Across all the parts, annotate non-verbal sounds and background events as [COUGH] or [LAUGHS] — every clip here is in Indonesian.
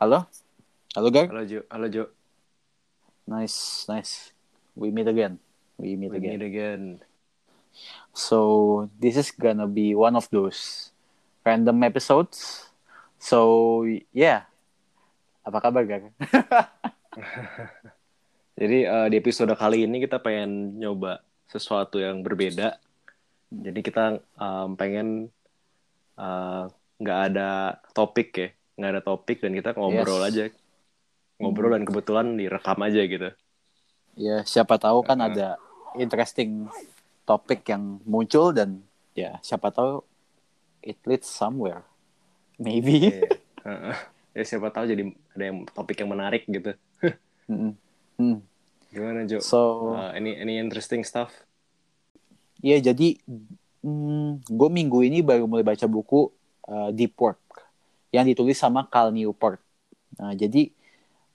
Halo? Halo, Gar? Halo Jo, halo Jo. Nice, nice. We meet again. We meet We again. meet again. So, this is gonna be one of those random episodes. So, yeah. Apa kabar, Gar? [LAUGHS] Jadi eh, di episode kali ini kita pengen nyoba sesuatu yang berbeda. Jadi kita em, pengen eh, nggak ada topik ya, nggak ada topik dan kita ngobrol Yes. aja, ngobrol dan kebetulan direkam aja gitu. Ya, siapa tahu kan Uh-uh. ada interesting topik yang muncul dan ya, siapa tahu it leads somewhere. Maybe. Iya. [LAUGHS] Heeh. ya siapa tahu jadi ada yang topik yang menarik gitu. Mm-mm. Hmm. Gimana Jo? So, Eh, any any interesting stuff? ya jadi hmm, gue minggu ini baru mulai baca buku uh, Deep Work yang ditulis sama Cal Newport. Nah, jadi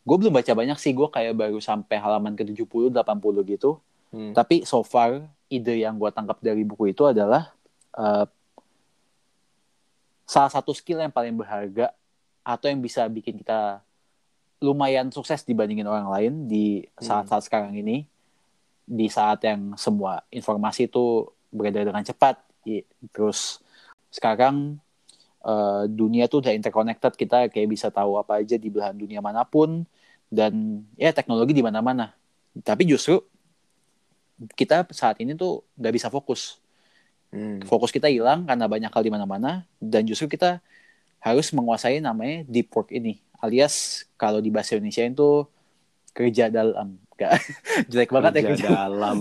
gue belum baca banyak sih, gue kayak baru sampai halaman ke-70, 80 gitu. Hmm. Tapi so far, ide yang gue tangkap dari buku itu adalah uh, salah satu skill yang paling berharga atau yang bisa bikin kita lumayan sukses dibandingin orang lain di saat-saat sekarang ini di saat yang semua informasi itu beredar dengan cepat terus sekarang eh, dunia tuh udah interconnected kita kayak bisa tahu apa aja di belahan dunia mana pun dan ya teknologi di mana-mana. Tapi justru kita saat ini tuh nggak bisa fokus. Hmm. fokus kita hilang karena banyak hal di mana-mana dan justru kita harus menguasai namanya deep work ini alias kalau di bahasa Indonesia itu kerja dalam. Gak, [LAUGHS] jelek banget ya Kerja kerja. [LAUGHS] dalam.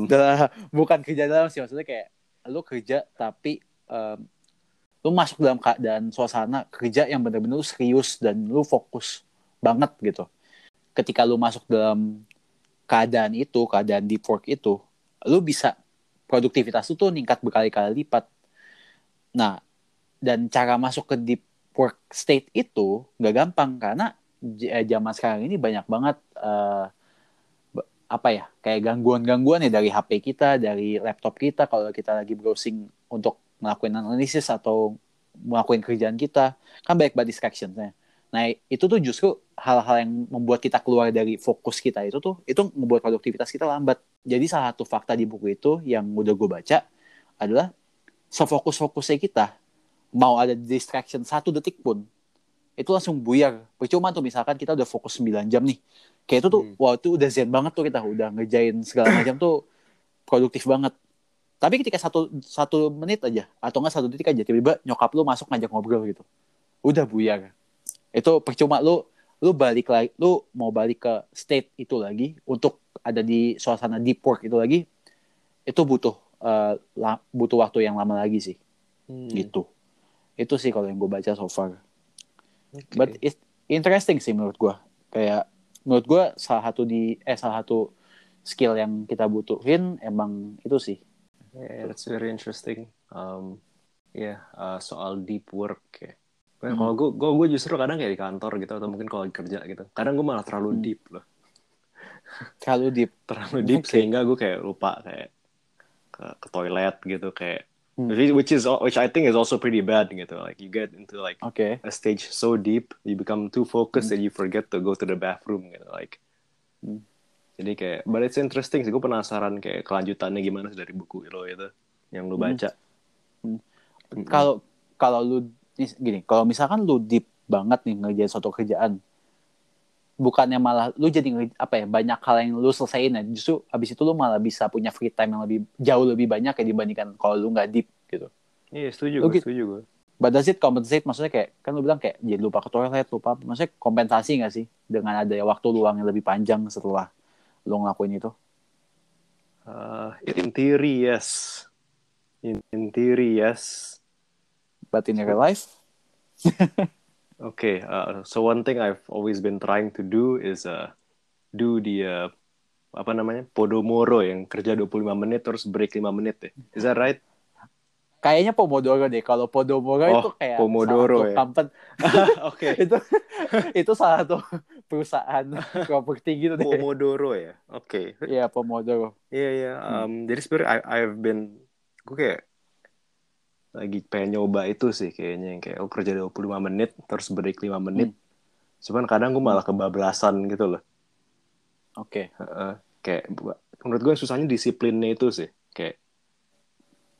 Bukan kerja dalam sih maksudnya kayak lu kerja tapi em, lu masuk dalam keadaan suasana kerja yang benar-benar serius dan lu fokus banget gitu. Ketika lu masuk dalam keadaan itu keadaan deep work itu lu bisa produktivitas lu tuh meningkat berkali-kali lipat. Nah dan cara masuk ke deep work state itu nggak gampang karena eh, zaman sekarang ini banyak banget ba- apa ya kayak gangguan-gangguan ya dari HP kita dari laptop kita. Kalau kita lagi browsing untuk melakukan analisis atau melakukan kerjaan kita kan banyak banget distractionsnya. Nah itu tuh justru hal-hal yang membuat kita keluar dari fokus kita itu tuh itu membuat produktivitas kita lambat. Jadi salah satu fakta di buku itu yang udah gue baca adalah sefokus-fokusnya kita mau ada distraction satu detik pun itu langsung buyar. Percuma tuh misalkan kita udah fokus 9 jam nih kayak itu tuh Hmm. wah itu udah zen banget tuh kita udah ngejain segala macam tuh produktif banget tapi ketika satu satu menit aja atau enggak satu detik aja tiba-tiba nyokap lu masuk ngajak ngobrol gitu. Udah buyar itu percuma lu lu balik lagi lu mau balik ke state itu lagi untuk ada di suasana deep work itu lagi itu butuh eh, la- butuh waktu yang lama lagi sih. Hmm. gitu. Itu sih kalau yang gue baca so far. Oke. but it's interesting sih menurut gue kayak menurut gue salah satu di eh salah satu skill yang kita butuhin emang itu sih Yeah, that's very interesting. Um, ya uh, soal deep work ya. Hmm. Kalau gue, gue, gue justru kadang kayak di kantor gitu atau mungkin kalau kerja gitu. Kadang gue malah terlalu Hmm. deep loh, kalau deep [LAUGHS] terlalu deep Oke. sehingga gue kayak lupa kayak ke, ke toilet gitu kayak. Hmm. Which- is which I think is also pretty bad gitu. Like you get into like oke a stage so deep, you become too focused Hmm. that you forget to go to the bathroom gitu. Like Hmm. Jadi kayak, but it's interesting sih. Gue penasaran kayak kelanjutannya gimana sih dari buku lo itu yang lu Hmm. baca. Hmm. Mm-mm. kalau kalau lu gini kalau misalkan lu deep banget nih ngerjain suatu kerjaan bukannya malah lu jadi apa ya banyak hal yang lu selesaiin ya justru abis itu lu malah bisa punya free time yang lebih jauh lebih banyak ya dibandingkan kalau lu nggak deep gitu Iya setuju Lu gue, setuju gue. But does it compensate? Maksudnya kayak, kan lu bilang kayak jadi lupa ke toilet, lupa. Maksudnya kompensasi nggak sih? Dengan ada waktu luang yang lebih panjang setelah lu ngelakuin itu? Uh, in theory, yes. In, in theory, yes. But in real life? [LAUGHS] Okay, uh, so one thing I've always been trying to do is uh, do the uh, apa namanya Podomoro yang kerja 25 menit terus break 5 menit ya. Is that right? Kayaknya Pomodoro deh. Kalau Pomodoro Oh, itu kayak Pomodoro ya. [LAUGHS] Oke. [LAUGHS] itu itu salah satu perusahaan [LAUGHS] properti gitu deh. Pomodoro ya. Oke. Iya, Pomodoro. Iya iya. Um, Jadi sebenarnya I- I've been gue kayak lagi pengen nyoba itu sih kayaknya yang kayak oh kerja 25 menit terus break 5 menit. cuman kadang gue malah kebablasan gitu loh Oke. Heeh. kayak bu- menurut gue yang susahnya disiplinnya itu sih kayak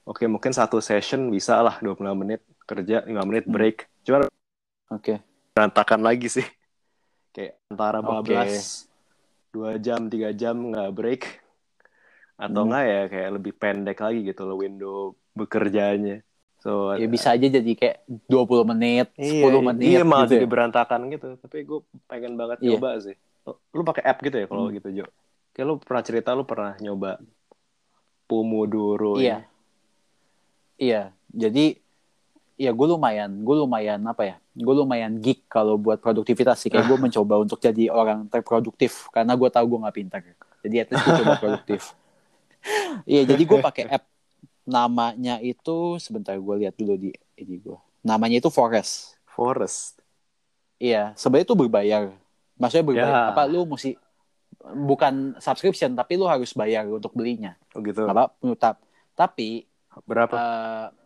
oke mungkin satu session bisa lah 25 menit kerja 5 menit Hmm. break cuma Oke. berantakan lagi sih kayak antara bablas dua jam tiga jam nggak break atau Hmm. enggak ya kayak lebih pendek lagi gitu loh window bekerjanya so Ya bisa aja jadi kayak 20 menit, 10 menit iya malah gitu. jadi ya. berantakan gitu tapi gue pengen banget Iya. nyoba sih lu, pakai app gitu ya kalau Hmm. gitu Jo kayak lu pernah cerita lu pernah nyoba Pomodoro Iya. Iya. Jadi ya gue lumayan, gue lumayan apa ya? Gue lumayan geek kalau buat produktivitas sih. Kayak gue [LAUGHS] mencoba untuk jadi orang terproduktif karena gue tahu gue nggak pintar. Jadi at least gue coba produktif. [LAUGHS] Iya, jadi gue pakai app namanya itu sebentar gue lihat dulu di ini gue. Namanya itu Forest. Forest Iya, sebenarnya itu berbayar. Maksudnya berbayar Ya. apa lu mesti bukan subscription tapi lu harus bayar untuk belinya. oh gitu Apa. Tapi berapa eh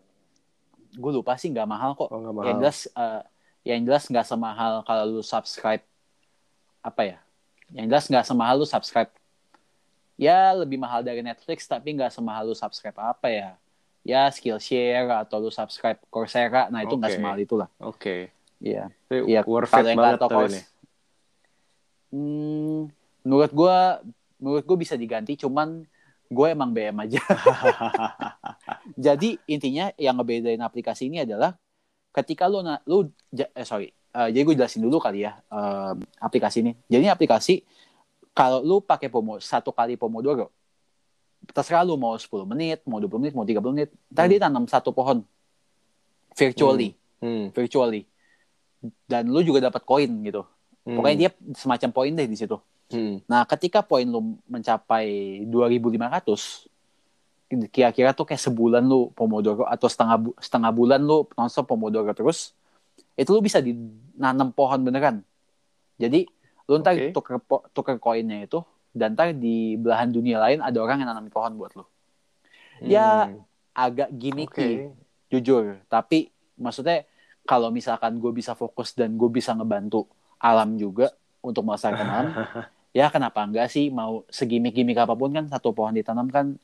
gue lupa sih nggak mahal kok. oh nggak mahal Yang jelas eh, yang jelas nggak semahal kalau lu subscribe apa ya? Yang jelas nggak semahal lu subscribe. Ya lebih mahal dari Netflix tapi nggak semahal lu subscribe apa ya? Ya Skillshare atau lu subscribe Coursera. Nah itu nggak Oke. semahal itulah. oke Iya. Tapi Iya, worth it banget ini hmm, menurut gue, menurut gue bisa diganti, cuman gue emang BM aja. [LAUGHS] jadi intinya yang ngebedain aplikasi ini adalah ketika lu na- lu eh, sorry, Eh, jadi gue jelasin dulu kali ya eh, aplikasi ini. Jadi aplikasi kalau lu pakai pomo satu kali pomodoro, terserah lu mau 10 menit, mau 20 menit, mau 30 menit, ntar Hmm. tanam satu pohon virtually, hmm. virtually. Dan lu juga dapat koin gitu. Hmm. Pokoknya dia semacam poin deh di situ. Hmm. Nah, ketika poin lu mencapai 2500, kira-kira tuh kayak sebulan lu Pomodoro atau setengah bu- setengah bulan lu nonstop Pomodoro terus, itu lu bisa dinanam pohon beneran. Jadi lu ntar Oke. tuker tuker koinnya itu dan ntar di belahan dunia lain ada orang yang nanam pohon buat lu. Ya, Hmm. Agak oke gimmicky, jujur. Tapi maksudnya kalau misalkan gue bisa fokus dan gue bisa ngebantu alam juga untuk melestarikan alam, [LAUGHS] ya kenapa enggak sih mau segimik-gimik apa pun kan satu pohon ditanam kan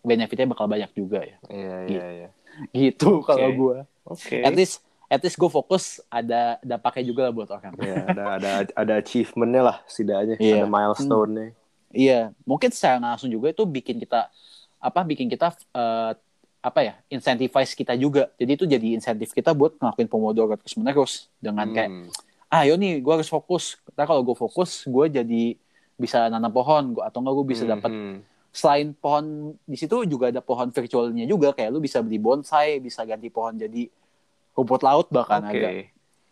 benefitnya bakal banyak juga ya. iya iya iya Gitu Oke. kalau gue. oke At least at least gue fokus ada dampaknya juga lah buat orang. ya ada ada ada achievementnya lah setidaknya Iya. ada milestone-nya Iya, mungkin secara nggak langsung juga itu bikin kita apa bikin kita eh, apa ya incentivize kita juga. Jadi itu jadi insentif kita buat ngelakuin pomodoro terus menerus dengan kayak Hmm. Ah ayo nih gue harus fokus. Karena kalau gue fokus gue jadi bisa nanam pohon gua, atau enggak gue bisa Hmm, dapat hmm. selain pohon di situ juga ada pohon virtualnya juga kayak lu bisa beli bonsai, bisa ganti pohon jadi rumput laut bahkan oke ada.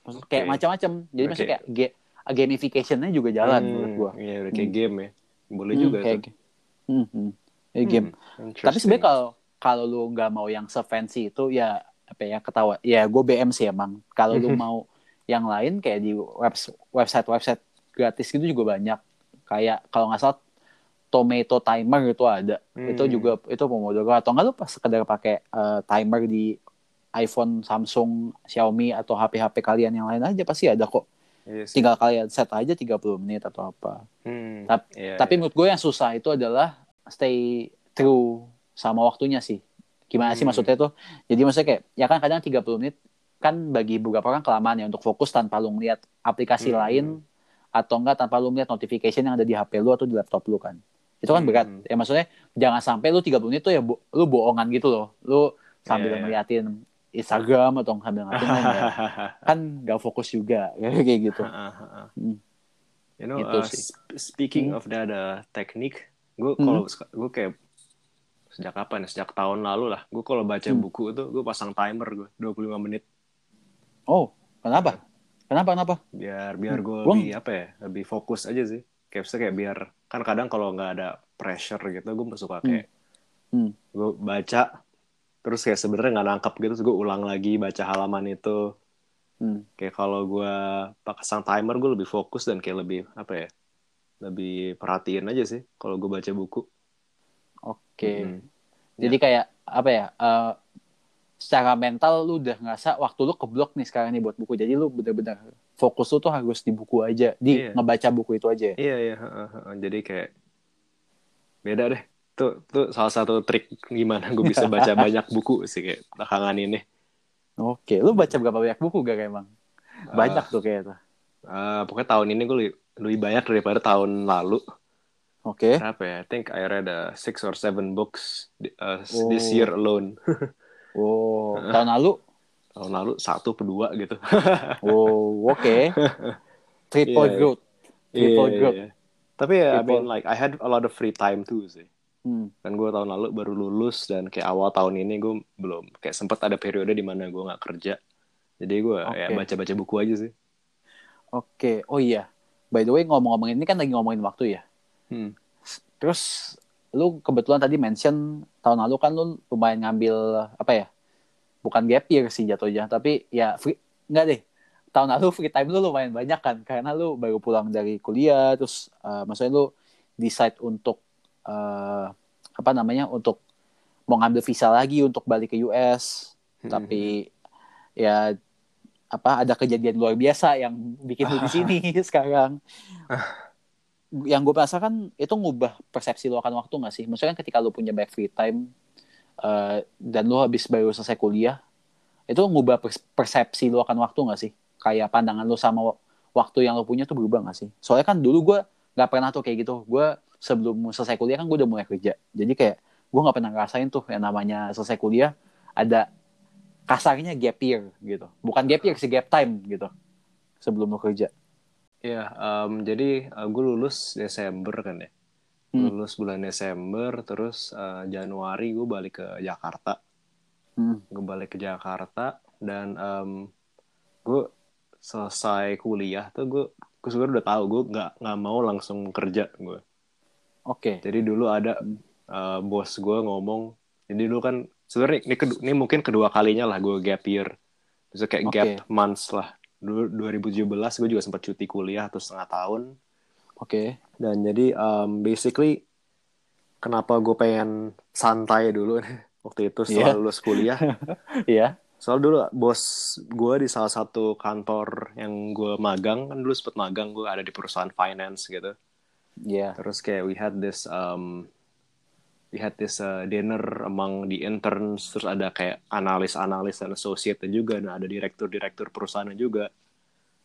Maksud, kayak Oke. macam-macam. Jadi Oke. maksudnya kayak ga- gamification-nya juga jalan Hmm, menurut gue. iya udah kayak Hmm. game ya boleh Hmm, juga kayak tuh Hmm, hmm. Kayak game. Hmm, Tapi sebenarnya kalau kalau lu nggak mau yang se-fancy itu ya apa ya ketawa. Ya gue BM sih emang. Kalau lu mau yang lain kayak di webs- website-website gratis gitu juga banyak. Kayak kalau nggak salah Tomato Timer itu ada. Hmm. Itu juga itu Pomodoro atau nggak lu pas sekedar pakai eh, timer di iPhone, Samsung, Xiaomi atau HP-HP kalian yang lain aja pasti ada kok. Iya sih. Tinggal kalian set aja 30 menit atau apa. Hmm, Tap- iya, Tapi iya. menurut gue yang susah itu adalah stay true sama waktunya sih. Gimana sih Hmm. maksudnya tuh? Jadi maksudnya kayak ya kan kadang 30 menit kan bagi beberapa orang kelamaan ya untuk fokus tanpa lu ngeliat aplikasi Hmm. lain atau enggak tanpa lu ngeliat notification yang ada di HP lu atau di laptop lu kan. Itu kan Hmm. berat. Ya maksudnya jangan sampai lu 30 menit tuh ya bo- lu bohongan gitu loh. Lu sambil Iya, iya. ngeliatin Instagram atau sambil ngeliatin ya. [LAUGHS] kan gak fokus juga [LAUGHS] kayak gitu. Hmm. You know, Itu uh, sih. speaking Hmm. of that uh, teknik, gue Hmm. kalau gue kayak sejak kapan ya? Sejak tahun lalu lah. Gue kalau baca Hmm. buku tuh gue pasang timer gue 25 menit Oh, kenapa? Kenapa kenapa? biar biar gue Gua- lebih apa ya? Lebih fokus aja sih. Kayak kayak biar kan kadang kalau nggak ada pressure gitu, gue suka kayak Hmm. gue baca terus kayak sebenarnya nggak nangkep gitu, terus gue ulang lagi baca halaman itu. Hmm. Kayak kalau gue pasang timer gue lebih fokus dan kayak lebih apa ya? Lebih perhatiin aja sih kalau gue baca buku. Oke. Hmm. Jadi kayak apa ya? eh, secara mental lu udah ngerasa waktu lu keblok nih sekarang nih buat buku. Jadi lu bener-bener fokus lu tuh harus di buku aja, di Iya. ngebaca buku itu aja. ya? Iya iya. heeh, heeh. Jadi kayak beda deh. Tuh tuh salah satu trik gimana gue bisa baca [LAUGHS] banyak buku sih kayak belakangan ini. Oke, lu baca berapa banyak buku gak emang? Banyak tuh kayaknya. Eh, pokoknya tahun ini gue lebih, lebih banyak daripada tahun lalu. Oke. Berapa ya? I think I read uh, six or seven books uh, Oh. this year alone. [LAUGHS] Oh, [LAUGHS] tahun lalu? tahun lalu satu kedua gitu. [LAUGHS] Oh, oke. Triple Iya, iya. growth. Triple Iya, growth. iya. Tapi ya, I Triple. mean like I had a lot of free time too sih. Hmm. Kan gue tahun lalu baru lulus dan kayak awal tahun ini gue belum kayak sempet ada periode di mana gue nggak kerja. Jadi gue ya Oke. baca-baca buku aja sih. Oke, oh iya. By the way, ngomong-ngomongin ini kan lagi ngomongin waktu ya. Hmm. Terus lu kebetulan tadi mention tahun lalu kan lu lumayan ngambil apa ya? Bukan gap year sih jatuhnya, tapi ya free enggak deh. Tahun lalu free time lu lumayan banyak kan karena lu baru pulang dari kuliah terus eh, maksudnya lu decide untuk eh, apa namanya? untuk mau ngambil visa lagi untuk balik ke US. Hmm. Tapi ya apa ada kejadian luar biasa yang bikin lu di sini [LAUGHS] sekarang. Yang gue rasakan itu ngubah persepsi lo akan waktu gak sih? Maksudnya kan ketika lo punya back free time eh, dan lo habis baru selesai kuliah, itu ngubah pers- persepsi lo akan waktu gak sih? Kayak pandangan lo sama wa- waktu yang lo punya tuh berubah gak sih? Soalnya kan dulu gue gak pernah tuh kayak gitu. Gue sebelum selesai kuliah kan gue udah mulai kerja. Jadi kayak gue gak pernah ngerasain tuh yang namanya selesai kuliah ada kasarnya gap year gitu. Bukan gap year sih, gap time gitu. Sebelum lo kerja. Iya, em, jadi gue lulus Desember kan ya. Hmm. Lulus bulan Desember, terus eh, Januari gue balik ke Jakarta. Hmm. Gue balik ke Jakarta dan gue selesai kuliah tuh gue gue sebenarnya udah tahu gue nggak nggak mau langsung kerja gue. Oke. Jadi dulu ada eh, bos gue ngomong, jadi dulu kan sebenarnya ini, ini mungkin kedua kalinya lah gue gap year. Terus kayak Oke. gap months lah. Dulu 2017 gue juga sempat cuti kuliah atau setengah tahun. Oke. Dan jadi um, basically kenapa gue pengen santai dulu nih [LAUGHS] waktu itu setelah Iya. lulus kuliah. [LAUGHS] Iya. Soalnya dulu bos gue di salah satu kantor yang gue magang kan dulu sempet magang gue ada di perusahaan finance gitu. Iya. Terus kayak we had this um, we had this uh, dinner among the interns terus ada kayak analis-analis dan associate juga dan ada direktur-direktur perusahaan juga.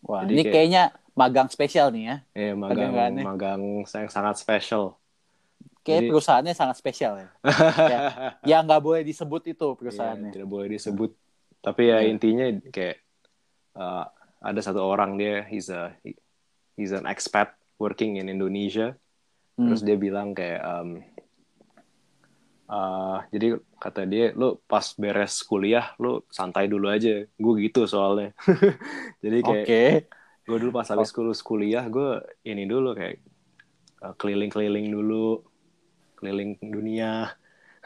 Wah, Jadi ini kayak- kayaknya magang spesial nih ya. Eh magang magang yang sangat special. Kayak Jadi- perusahaannya sangat spesial ya. [LAUGHS] ya. Ya nggak boleh disebut itu Iya, perusahaannya. tidak boleh disebut. Tapi ya Iya. intinya kayak uh, ada satu orang dia he's a he- he's an expat working in Indonesia. Hmm. Terus dia bilang kayak um, uh, jadi kata dia lu pas beres kuliah lu santai dulu aja. Gue gitu soalnya. [LAUGHS] jadi kayak gue dulu pas habis lulus kuliah gue ini dulu kayak uh, keliling-keliling dulu keliling dunia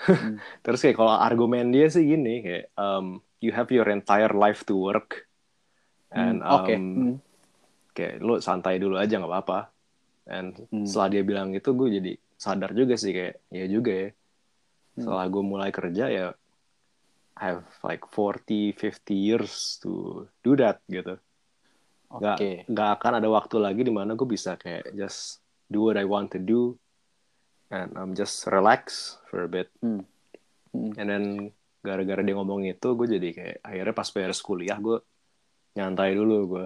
Hmm. [LAUGHS] terus kayak kalau argumen dia sih gini kayak um, you have your entire life to work and Hmm, Oke. um, Hmm. kayak lu santai dulu aja nggak apa-apa and Hmm. setelah dia bilang gitu gue jadi sadar juga sih kayak ya juga ya. Setelah gue mulai kerja ya I have like 40 50 years to do that gitu nggak Oke. nggak akan ada waktu lagi di mana gue bisa kayak just do what I want to do and um, just relax for a bit Hmm. Hmm. and then gara-gara dia ngomong itu gue jadi kayak akhirnya pas beres kuliah gue nyantai dulu gue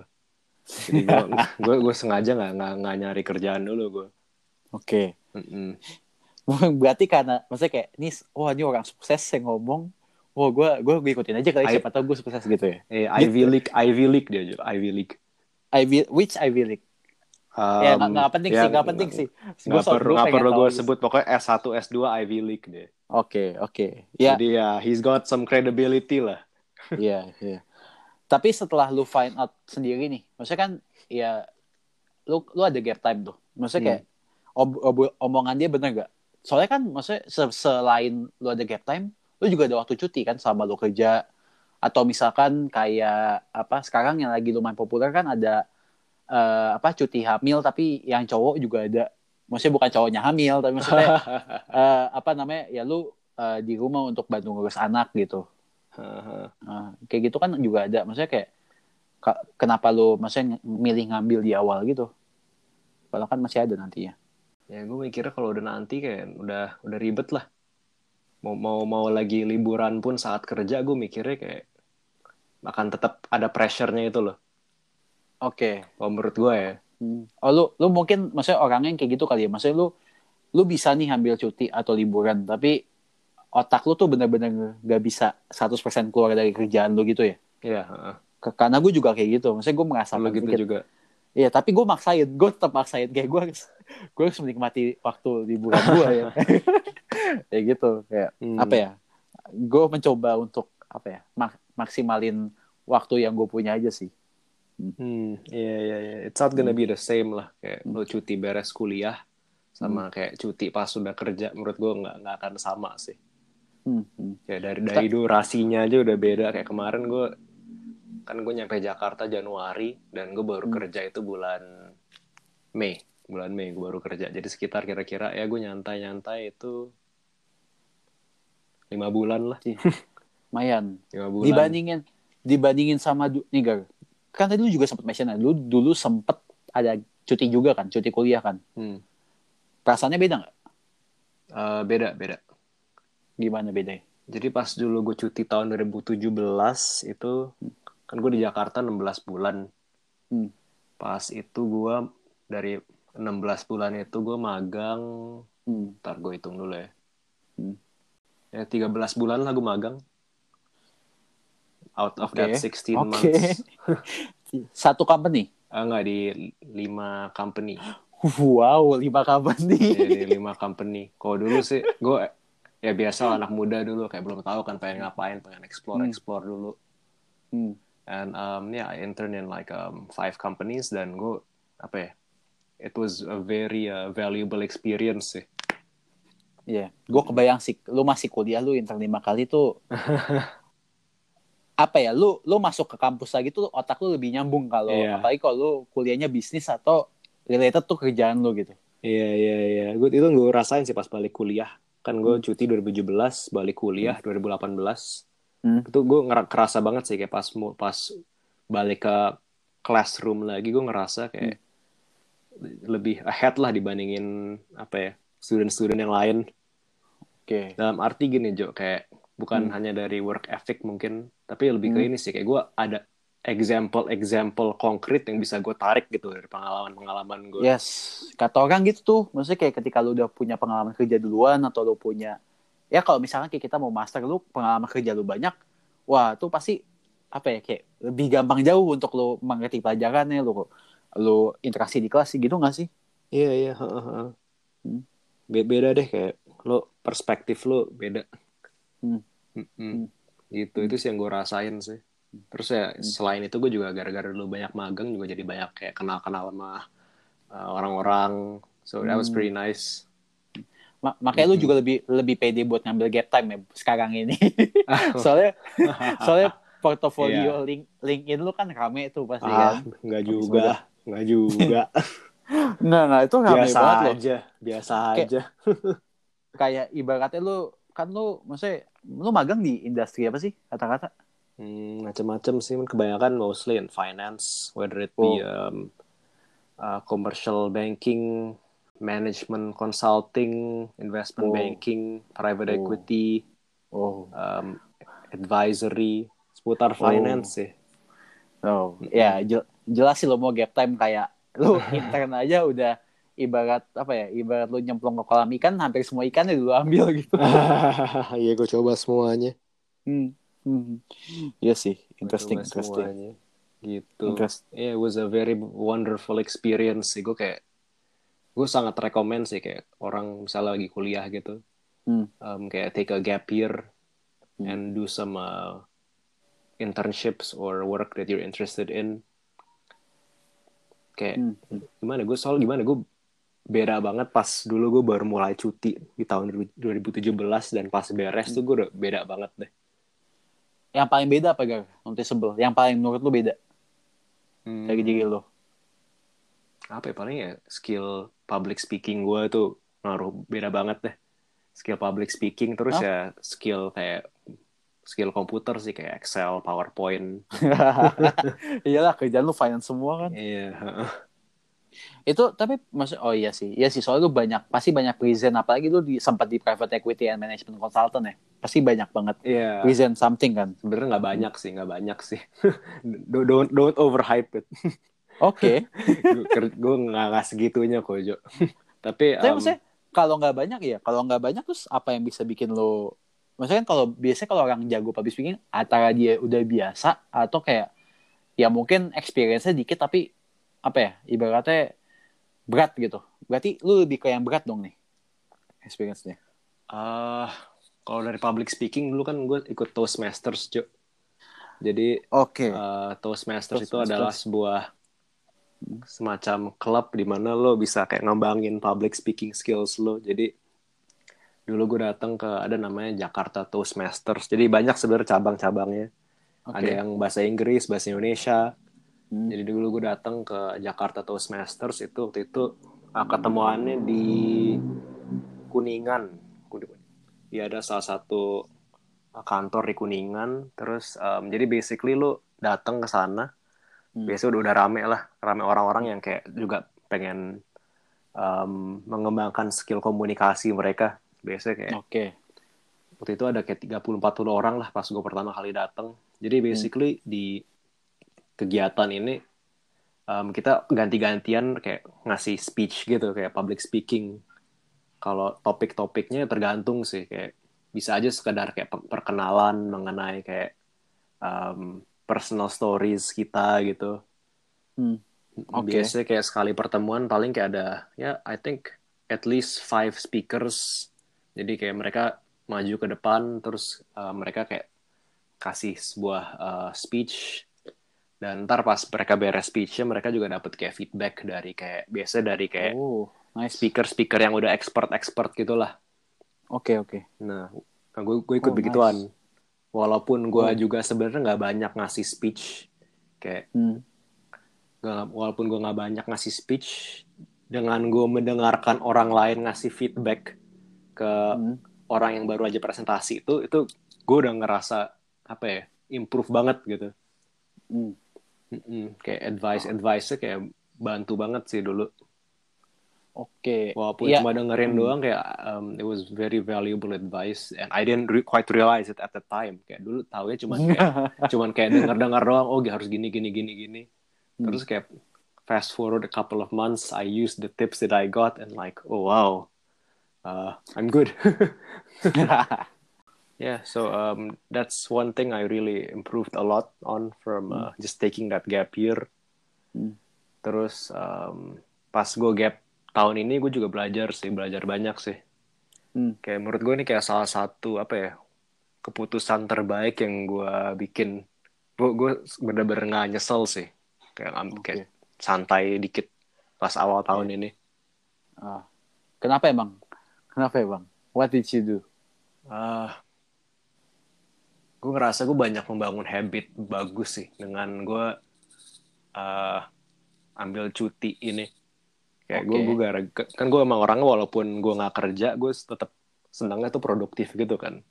jadi gue [LAUGHS] gue gue sengaja nggak nggak nyari kerjaan dulu gue Oke. Mm-mm. [LAUGHS] Berarti karena maksudnya kayak ini wah ini orang sukses yang ngomong Wah, gue gue ikutin aja kali I- siapa tahu gue sukses gitu ya. eh Ivy League Ivy League dia juga Ivy League Ivy, which Ivy League? ya nggak Um, nggak penting ya, sih, nggak penting sih. nggak perlu nggak perlu gue sebut pokoknya S1 S2 Ivy League deh Oke, oke. Ya, jadi ya he's got some credibility lah [LAUGHS] Iya, iya. Tapi setelah lu find out sendiri nih, maksudnya kan ya lu lu ada gap time tuh. Maksudnya kayak ob- ob- omongan dia bener gak? Soalnya kan maksudnya se- selain lu ada gap time, lu juga ada waktu cuti kan sama lu kerja atau misalkan kayak apa sekarang yang lagi lumayan populer kan ada eh, apa cuti hamil tapi yang cowok juga ada. Maksudnya bukan cowoknya hamil tapi maksudnya [LAUGHS] eh, apa namanya ya lu eh, di rumah untuk bantu ngurus anak gitu. [LAUGHS] Nah, kayak gitu kan juga ada. Maksudnya kayak ka- kenapa lu maksudnya milih ngambil di awal gitu padahal kan masih ada nantinya ya gue mikirnya kalau udah nanti kayak udah udah ribet lah mau mau mau lagi liburan pun saat kerja gue mikirnya kayak akan tetap ada pressure-nya itu loh oke kalau menurut gue ya Hmm. Oh lu lu mungkin maksudnya orangnya yang kayak gitu kali ya. Maksudnya lu lu bisa nih ambil cuti atau liburan tapi otak lu tuh bener-bener gak bisa 100% keluar dari kerjaan lu gitu ya. Iya. Ke- Karena gue juga kayak gitu. Maksudnya gue merasa Lu gitu juga. Iya, tapi gue maksain. Gue tetap maksain kayak gue harus gue harus menikmati waktu liburan gue ya. [LAUGHS] [LAUGHS] kayak gitu. Kayak Hmm. apa ya? Gue mencoba untuk apa ya? mak- maksimalin waktu yang gue punya aja sih. Hmm, iya iya iya. It's not gonna be the same lah kayak lo cuti beres kuliah sama kayak cuti pas sudah kerja menurut gue nggak nggak akan sama sih. Hmm, hmm. Kayak dari dari durasinya aja udah beda kayak kemarin gue kan gue nyampe Jakarta Januari dan gue baru Hmm. kerja itu bulan Mei. Bulan Mei gue baru kerja. Jadi sekitar kira-kira ya gue nyantai-nyantai itu lima bulan lah [LAUGHS] Lumayan. lima bulan. Dibandingin dibandingin sama nih Gar. Kan tadi lu juga sempat mention lu dulu sempet ada cuti juga kan cuti kuliah kan? Hmm. perasaannya beda nggak? Eh, beda beda. Gimana bedanya? Jadi pas dulu gue cuti tahun 2017 itu kan gue di Jakarta 16 bulan. Hmm. Pas itu gue dari 16 bulan itu gue magang, hmm. ntar gue hitung dulu ya. Hmm. Ya 13 bulan lah gue magang. Out of Oke. that 16 Oke. months. [LAUGHS] satu company Ah, enggak di 5 company. wow lima company ya, di 5 company. Kalau dulu sih gue ya biasa anak muda dulu kayak belum tahu kan pengen ngapain, pengen explore Hmm. explore dulu. hmm. And um, yeah, I intern in like um, five companies dan gue apa ya, it was a very uh, valuable experience sih. Iya, gue kebayang sih, lu masih kuliah lu intern lima kali tuh [LAUGHS] apa ya, lu lu masuk ke kampus lagi tuh otak lu lebih nyambung kalau Iya. apalagi kalau lu kuliahnya bisnis atau related tuh kerjaan lu gitu. Iya iya iya, gue itu gue rasain sih pas balik kuliah. Kan gue Hmm. cuti 2017, balik kuliah 2018. Hmm. Itu gue kerasa banget sih kayak pas pas balik ke classroom lagi gue ngerasa kayak lebih ahead lah dibandingin apa ya student-student yang lain. Oke. dalam arti gini Jo kayak bukan Hmm. hanya dari work ethic mungkin tapi lebih ke Hmm. ini sih kayak gue ada example-example konkret yang bisa gue tarik gitu dari pengalaman-pengalaman gue Yes, kata orang gitu tuh, maksudnya kayak ketika lu udah punya pengalaman kerja duluan atau lu punya, ya kalau misalnya kayak kita mau master lu pengalaman kerja lu banyak, wah tuh pasti apa ya kayak lebih gampang jauh untuk lu mengerti pelajarannya, lu lu interaksi di kelas gitu nggak sih? iya iya heeh. Hmm. Be- beda deh kayak lo perspektif lo beda Hmm. Mm-mm. Hmm. gitu itu sih yang gue rasain sih terus ya selain itu gue juga gara-gara dulu banyak magang juga jadi banyak kayak kenal-kenal sama uh, orang-orang so that was Hmm. pretty nice Ma- makanya lu juga lebih lebih pede buat ngambil gap time ya sekarang ini. [LAUGHS] [LAUGHS] soalnya [LAUGHS] soalnya portofolio link LinkedIn lu kan rame tuh pasti ah kan. nggak Habis juga nggak juga Nah, nah itu rame biasa banget loh. aja biasa Kayak- aja Kayak ibaratnya lu kan lu maksudnya lu magang di industri apa sih kata-kata? hmm, macam-macam sih kebanyakan mostly in finance whether it be Oh. um, uh, commercial banking management consulting investment Oh. banking private Oh. equity Oh. um, advisory seputar finance sih Oh, ya jel- jelas sih lo mau gap time kayak lu [LAUGHS] intern aja udah ibarat apa ya ibarat lu nyemplung ke kolam ikan hampir semua ikannya dulu ambil gitu. [LAUGHS] Iya, gue coba semuanya. Hmm. Hmm. Iya sih, interesting, interesting. semuanya. Gitu. Interest. Yeah, it was a very wonderful experience sih. Gue kayak, gue sangat rekomend sih kayak orang misalnya lagi kuliah gitu, Hmm. um, kayak take a gap year Hmm. and do some uh, internships or work that you're interested in. Kayak Hmm. gimana? Gue soal gimana? Gue beda banget pas dulu gue baru mulai cuti di tahun 2017 dan pas beres tuh gue udah beda banget deh. Yang paling beda apa Gar? Nanti sebel. Yang paling menurut lu beda Hmm. dari diri lu. apa ya paling ya skill public speaking gue tuh ngaruh beda banget deh skill public speaking terus Oh. ya skill kayak skill komputer sih kayak Excel, PowerPoint. [LAUGHS] Iyalah kerjaan lu finance semua kan. Iya. Itu tapi maksud oh iya sih. Iya sih soalnya lu banyak pasti banyak present apalagi lu di, sempat di private equity and management consultant ya. Pasti banyak banget Iya. present something kan. Sebenarnya nggak banyak sih, nggak banyak sih. [LAUGHS] don't, don't don't overhype it. [LAUGHS] Oke. gue nggak nggak segitunya kok Jo. [LAUGHS] Tapi Tapi um, maksudnya kalau nggak banyak ya, kalau nggak banyak terus apa yang bisa bikin lo Maksudnya kan kalau biasanya kalau orang jago public speaking antara dia udah biasa atau kayak ya mungkin experience-nya dikit tapi apa ya ibaratnya berat gitu. Berarti lu lebih ke yang berat dong nih experience-nya. ah, kalau dari public speaking dulu kan gue ikut Toastmasters Jo. Jadi Oke. uh, Toastmasters, itu Toastmasters. adalah sebuah semacam klub di mana lo bisa kayak ngembangin public speaking skills lo. Jadi dulu gue datang ke ada namanya Jakarta Toastmasters. Jadi banyak sebenarnya cabang-cabangnya. Oke. Ada yang bahasa Inggris, bahasa Indonesia. Hmm. Jadi dulu gue datang ke Jakarta Toastmasters itu waktu itu uh, ketemuannya di Kuningan. Dia ada salah satu kantor di Kuningan. Terus um, jadi basically lu datang ke sana. Hmm. Biasanya udah udah rame lah, rame orang-orang yang kayak juga pengen um, mengembangkan skill komunikasi mereka. Biasanya kayak Oke. waktu itu ada kayak 30-40 orang lah pas gue pertama kali datang. Jadi basically di kegiatan ini um, kita ganti-gantian kayak ngasih speech gitu kayak public speaking. Kalau topik-topiknya tergantung sih kayak bisa aja sekedar kayak pe- perkenalan mengenai kayak um, personal stories kita gitu. Hmm. Oke. Biasanya kayak sekali pertemuan paling kayak ada ya I think at least five speakers. Jadi kayak mereka maju ke depan terus uh, mereka kayak kasih sebuah uh, speech dan ntar pas mereka beres speechnya mereka juga dapat kayak feedback dari kayak biasa dari kayak Oh, nice. speaker-speaker yang udah expert-expert gitulah. Oke, oke. Nah, gue gue ikut Oh, begituan. nice. Walaupun gue Oh. juga sebenarnya nggak banyak ngasih speech, kayak Hmm. Nggak- walaupun gue nggak banyak ngasih speech, dengan gue mendengarkan orang lain ngasih feedback ke Hmm. orang yang baru aja presentasi itu, itu gue udah ngerasa apa ya, improve banget gitu. Hmm. Mm-mm, kayak advice advice kayak bantu banget sih dulu. Oke. Walaupun Iya. cuma dengerin Hmm. doang kayak um, it was very valuable advice and I didn't re- quite realize it at the time. Kayak dulu tahu ya cuman [LAUGHS] kayak cuman kayak denger-dengar doang oh harus gini gini gini gini. Hmm. Terus kayak fast forward a couple of months I used the tips that I got and like oh wow. Uh, I'm good. [LAUGHS] yeah, so um, that's one thing I really improved a lot on from uh, just taking that gap year. Hmm. Terus um, pas gue gap tahun ini gue juga belajar sih, belajar banyak sih. Hmm. Kayak menurut gue ini kayak salah satu apa ya keputusan terbaik yang gue bikin. Gue gue bener-bener nggak nyesel sih. Kayak, Oke. kayak santai dikit pas awal tahun ini. Ah. Kenapa emang? Kenapa emang? What did you do? Ah, gue ngerasa gue banyak membangun habit bagus sih dengan gue ah, ambil cuti ini. Kayak gue Oke. gue gara kan gue emang orangnya walaupun gue nggak kerja gue tetap senangnya tuh produktif gitu kan.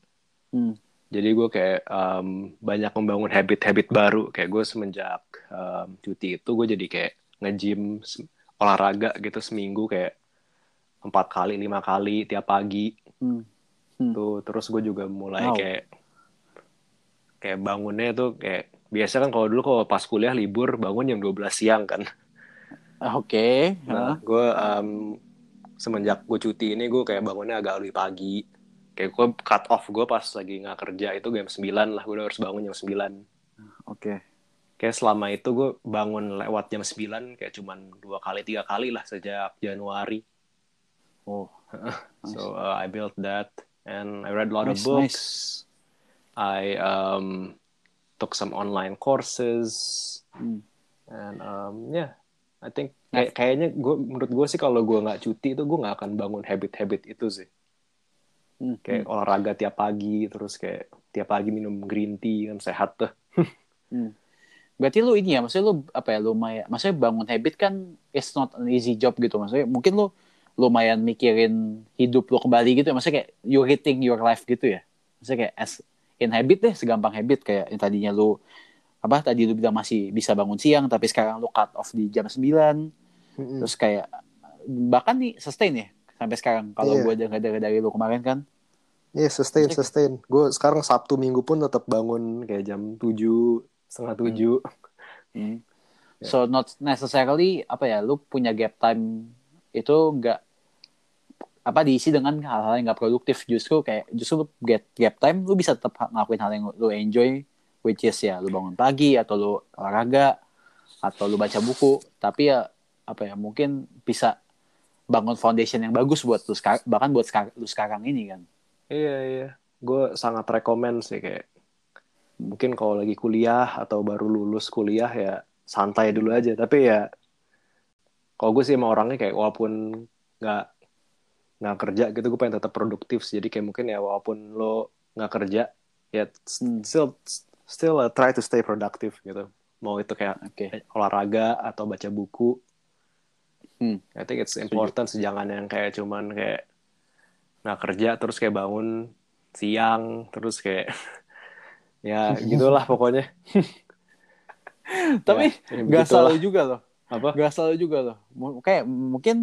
Hmm. Jadi gue kayak um, banyak membangun habit-habit baru. Kayak gue semenjak um, cuti itu gue jadi kayak nge-gym olahraga gitu seminggu kayak empat kali lima kali tiap pagi Hmm. tuh terus gue juga mulai Wow. kayak kayak bangunnya tuh kayak biasa kan kalau dulu kalau pas kuliah libur bangun jam 12 siang kan Ah, Oke. nah Ah. gue um, semenjak gue cuti ini gue kayak bangunnya agak lebih pagi kayak gue cut off gue pas lagi nggak kerja itu jam 9 lah gue udah harus bangun jam 9 Oke. kayak selama itu gue bangun lewat jam 9 kayak cuman dua kali tiga kali lah sejak Januari Oh. So uh, I built that, and I read a lot of Nice, books. nice. I um, took some online courses, Hmm. and um, yeah, I think kayak kayaknya gue menurut gue sih kalau gue nggak cuti itu gue nggak akan bangun habit-habit itu sih. Hmm. Kayak olahraga tiap pagi, terus kayak tiap pagi minum green tea kan sehat tuh. [LAUGHS] Hmm. Berarti lu ini ya, maksudnya lu apa ya lumayan, maksudnya bangun habit kan it's not an easy job gitu, maksudnya mungkin lu lumayan mikirin hidup lu kembali gitu ya, maksudnya kayak you rethink your life gitu ya, maksudnya kayak as in habit deh segampang habit kayak yang tadinya lu apa tadi lu bilang masih bisa bangun siang tapi sekarang lu cut off di jam 9 Mm-mm. terus kayak bahkan nih sustain ya sampai sekarang kalau Iya. gue dengar dari, dari lu kemarin kan Iya sustain Maksudnya- sustain. Gue sekarang Sabtu Minggu pun tetap bangun kayak jam 7 setengah tujuh. Hmm. Ya. so not necessarily apa ya lu punya gap time itu enggak apa diisi dengan hal-hal yang nggak produktif justru kayak justru lu get gap time lu bisa tetap ngelakuin hal yang lu enjoy which is ya lu bangun pagi atau lu olahraga atau lu baca buku tapi ya apa ya mungkin bisa bangun foundation yang bagus buat lu bahkan buat sekar- lu sekarang ini kan Iya iya. Gue sangat rekomen sih kayak mungkin kalau lagi kuliah atau baru lulus kuliah ya santai dulu aja. Tapi ya kalau gue sih emang orangnya kayak walaupun nggak nggak kerja gitu gue pengen tetap produktif sih. Jadi kayak mungkin ya walaupun lo nggak kerja ya Hmm. still still uh, try to stay productive gitu. Mau itu kayak oke olahraga atau baca buku. Hmm. I think it's important sih jangan yang kayak cuman kayak nggak kerja terus kayak bangun siang terus kayak [LAUGHS] ya gitulah pokoknya. [LAUGHS] tapi Ya, ya nggak begitulah. selalu juga loh apa? Gak selalu juga loh. M- Kayak mungkin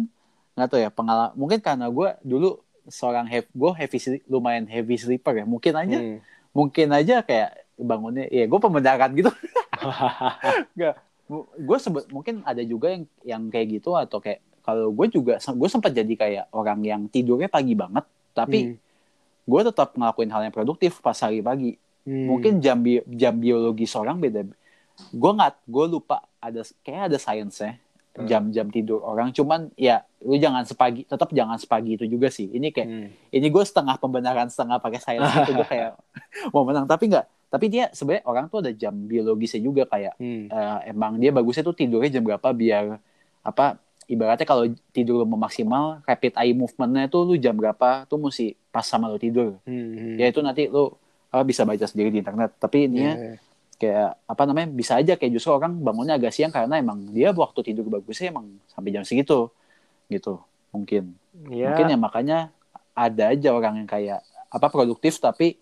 nggak tahu ya pengalaman. Mungkin karena gue dulu seorang heavy, gue heavy lumayan heavy sleeper ya. Mungkin aja, Hmm. mungkin aja kayak bangunnya. Ya gue pembenaran gitu. [LAUGHS] Gue sebut mungkin ada juga yang yang kayak gitu atau kayak kalau gue juga gue sempat jadi kayak orang yang tidurnya pagi banget. Tapi Hmm. gue tetap ngelakuin hal yang produktif pas hari pagi. Hmm. Mungkin jam bi- jam biologi seorang beda. Gue nggak, gue lupa ada kayak ada sainsnya Hmm. jam-jam tidur orang. Cuman ya lu jangan sepagi, tetap jangan sepagi itu juga sih. Ini kayak Hmm. ini gue setengah pembenaran setengah pakai sains itu gue kayak [LAUGHS] mau menang tapi nggak. Tapi dia sebenarnya orang tuh ada jam biologisnya juga kayak Hmm. eh, emang dia bagusnya tuh tidurnya jam berapa biar apa ibaratnya kalau tidur lu maksimal rapid eye movementnya tuh lu jam berapa tuh mesti pas sama lu tidur Hmm. ya itu nanti lu apa bisa baca sendiri di internet tapi ini ya Iya. kayak apa namanya bisa aja kayak justru orang bangunnya agak siang karena emang dia waktu tidur bagusnya emang sampai jam segitu gitu mungkin Ya. mungkin ya makanya ada aja orang yang kayak apa produktif tapi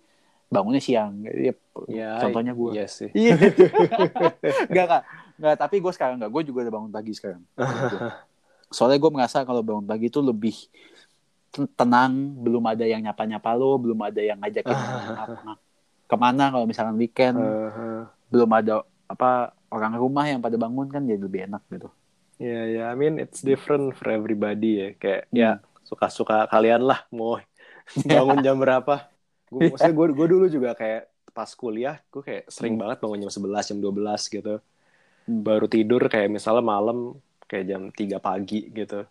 bangunnya siang. Ya, Ya, contohnya gue Iya sih. iya. [LAUGHS] Nggak kak nggak tapi gue sekarang nggak. Gue juga udah bangun pagi sekarang. [LAUGHS] Soalnya gue merasa kalau bangun pagi itu lebih ten- tenang. Belum ada yang nyapa nyapa lo belum ada yang ngajakin [LAUGHS] apa- ke mana kalau misalkan weekend? Uh-huh. belum ada apa orang rumah yang pada bangun kan jadi lebih enak gitu. Ya, ya, I mean it's different for everybody ya. Kayak Hmm. ya suka-suka kalian lah mau bangun jam berapa. Gue maksudnya gue gue dulu juga kayak pas kuliah gue kayak sering Hmm. banget bangun jam 11, jam 12 gitu. Hmm. Baru tidur kayak misalnya malam kayak jam 3 pagi gitu.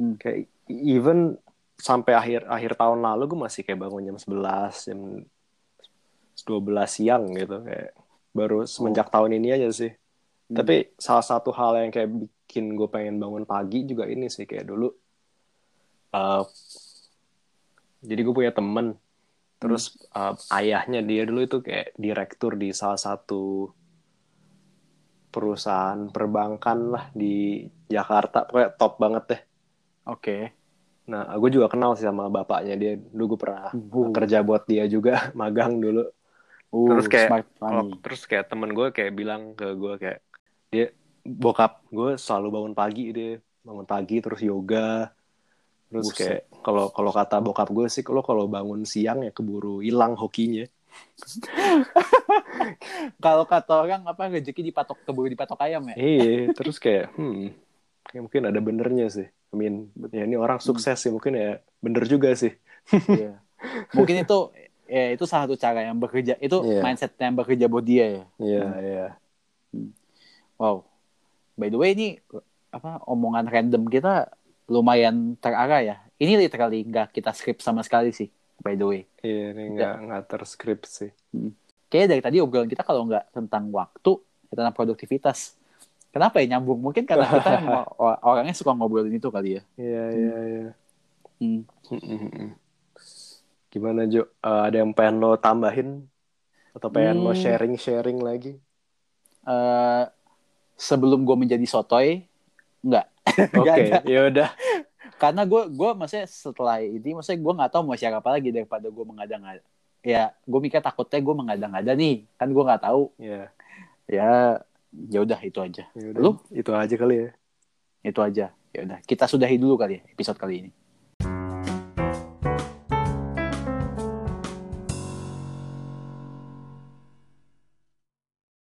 Hmm. Kayak even sampai akhir akhir tahun lalu gue masih kayak bangun jam 11, jam 12 siang gitu kayak baru semenjak tahun ini aja sih. Hmm. Tapi salah satu hal yang kayak bikin gue pengen bangun pagi juga ini sih kayak dulu. uh, jadi gue punya temen, terus uh, ayahnya dia dulu itu kayak direktur di salah satu perusahaan perbankan lah di Jakarta, pokoknya top banget deh. oke Nah, gue juga kenal sih sama bapaknya dia. Dulu gue pernah Uh. kerja buat dia juga, [LAUGHS] magang dulu. Uh, Terus kayak- Kalau terus kayak temen gue kayak bilang ke gue kayak dia bokap gue selalu bangun pagi dia bangun pagi terus yoga terus Buset. kayak kalau kalau kata bokap gue sih kalau kalau bangun siang ya keburu hilang hokinya. [LAUGHS] Kalau kata orang apa rezeki dipatok keburu dipatok ayam ya? Iya terus kayak hmm kayak mungkin ada benernya sih. I mean ya ini orang sukses sih mungkin ya bener juga sih. Iya. [LAUGHS] mungkin itu ya itu salah satu cara yang bekerja itu Iya. mindset yang bekerja buat dia ya? Iya iya. Wow. By the way ini apa omongan random kita lumayan terarah ya. Ini literally nggak kita script sama sekali sih by the way. Iya ini nggak. nggak terskrip sih. Kayaknya dari tadi obrolan kita kalau nggak tentang waktu ya tentang produktivitas. Kenapa ya nyambung? Mungkin karena kita [LAUGHS] orangnya suka ngobrolin itu kali ya. Iya iya iya. Hmm. Mm-mm. Gimana Jo? Eh, ada yang pengen lo tambahin? Atau pengen lo Hmm. sharing-sharing lagi? Eh, sebelum gue menjadi sotoy [LAUGHS] nggak. Oke, ada. ya udah. karena gue gue maksudnya setelah ini maksudnya gue nggak tahu mau share apa lagi daripada gue mengada-ngada ya gue mikir takutnya gue mengada-ngada nih. Kan gue nggak tahu. Ya ya ya udah itu aja. Yaudah. lu? itu aja kali ya. Itu aja. Ya udah kita sudahi dulu kali ya episode kali ini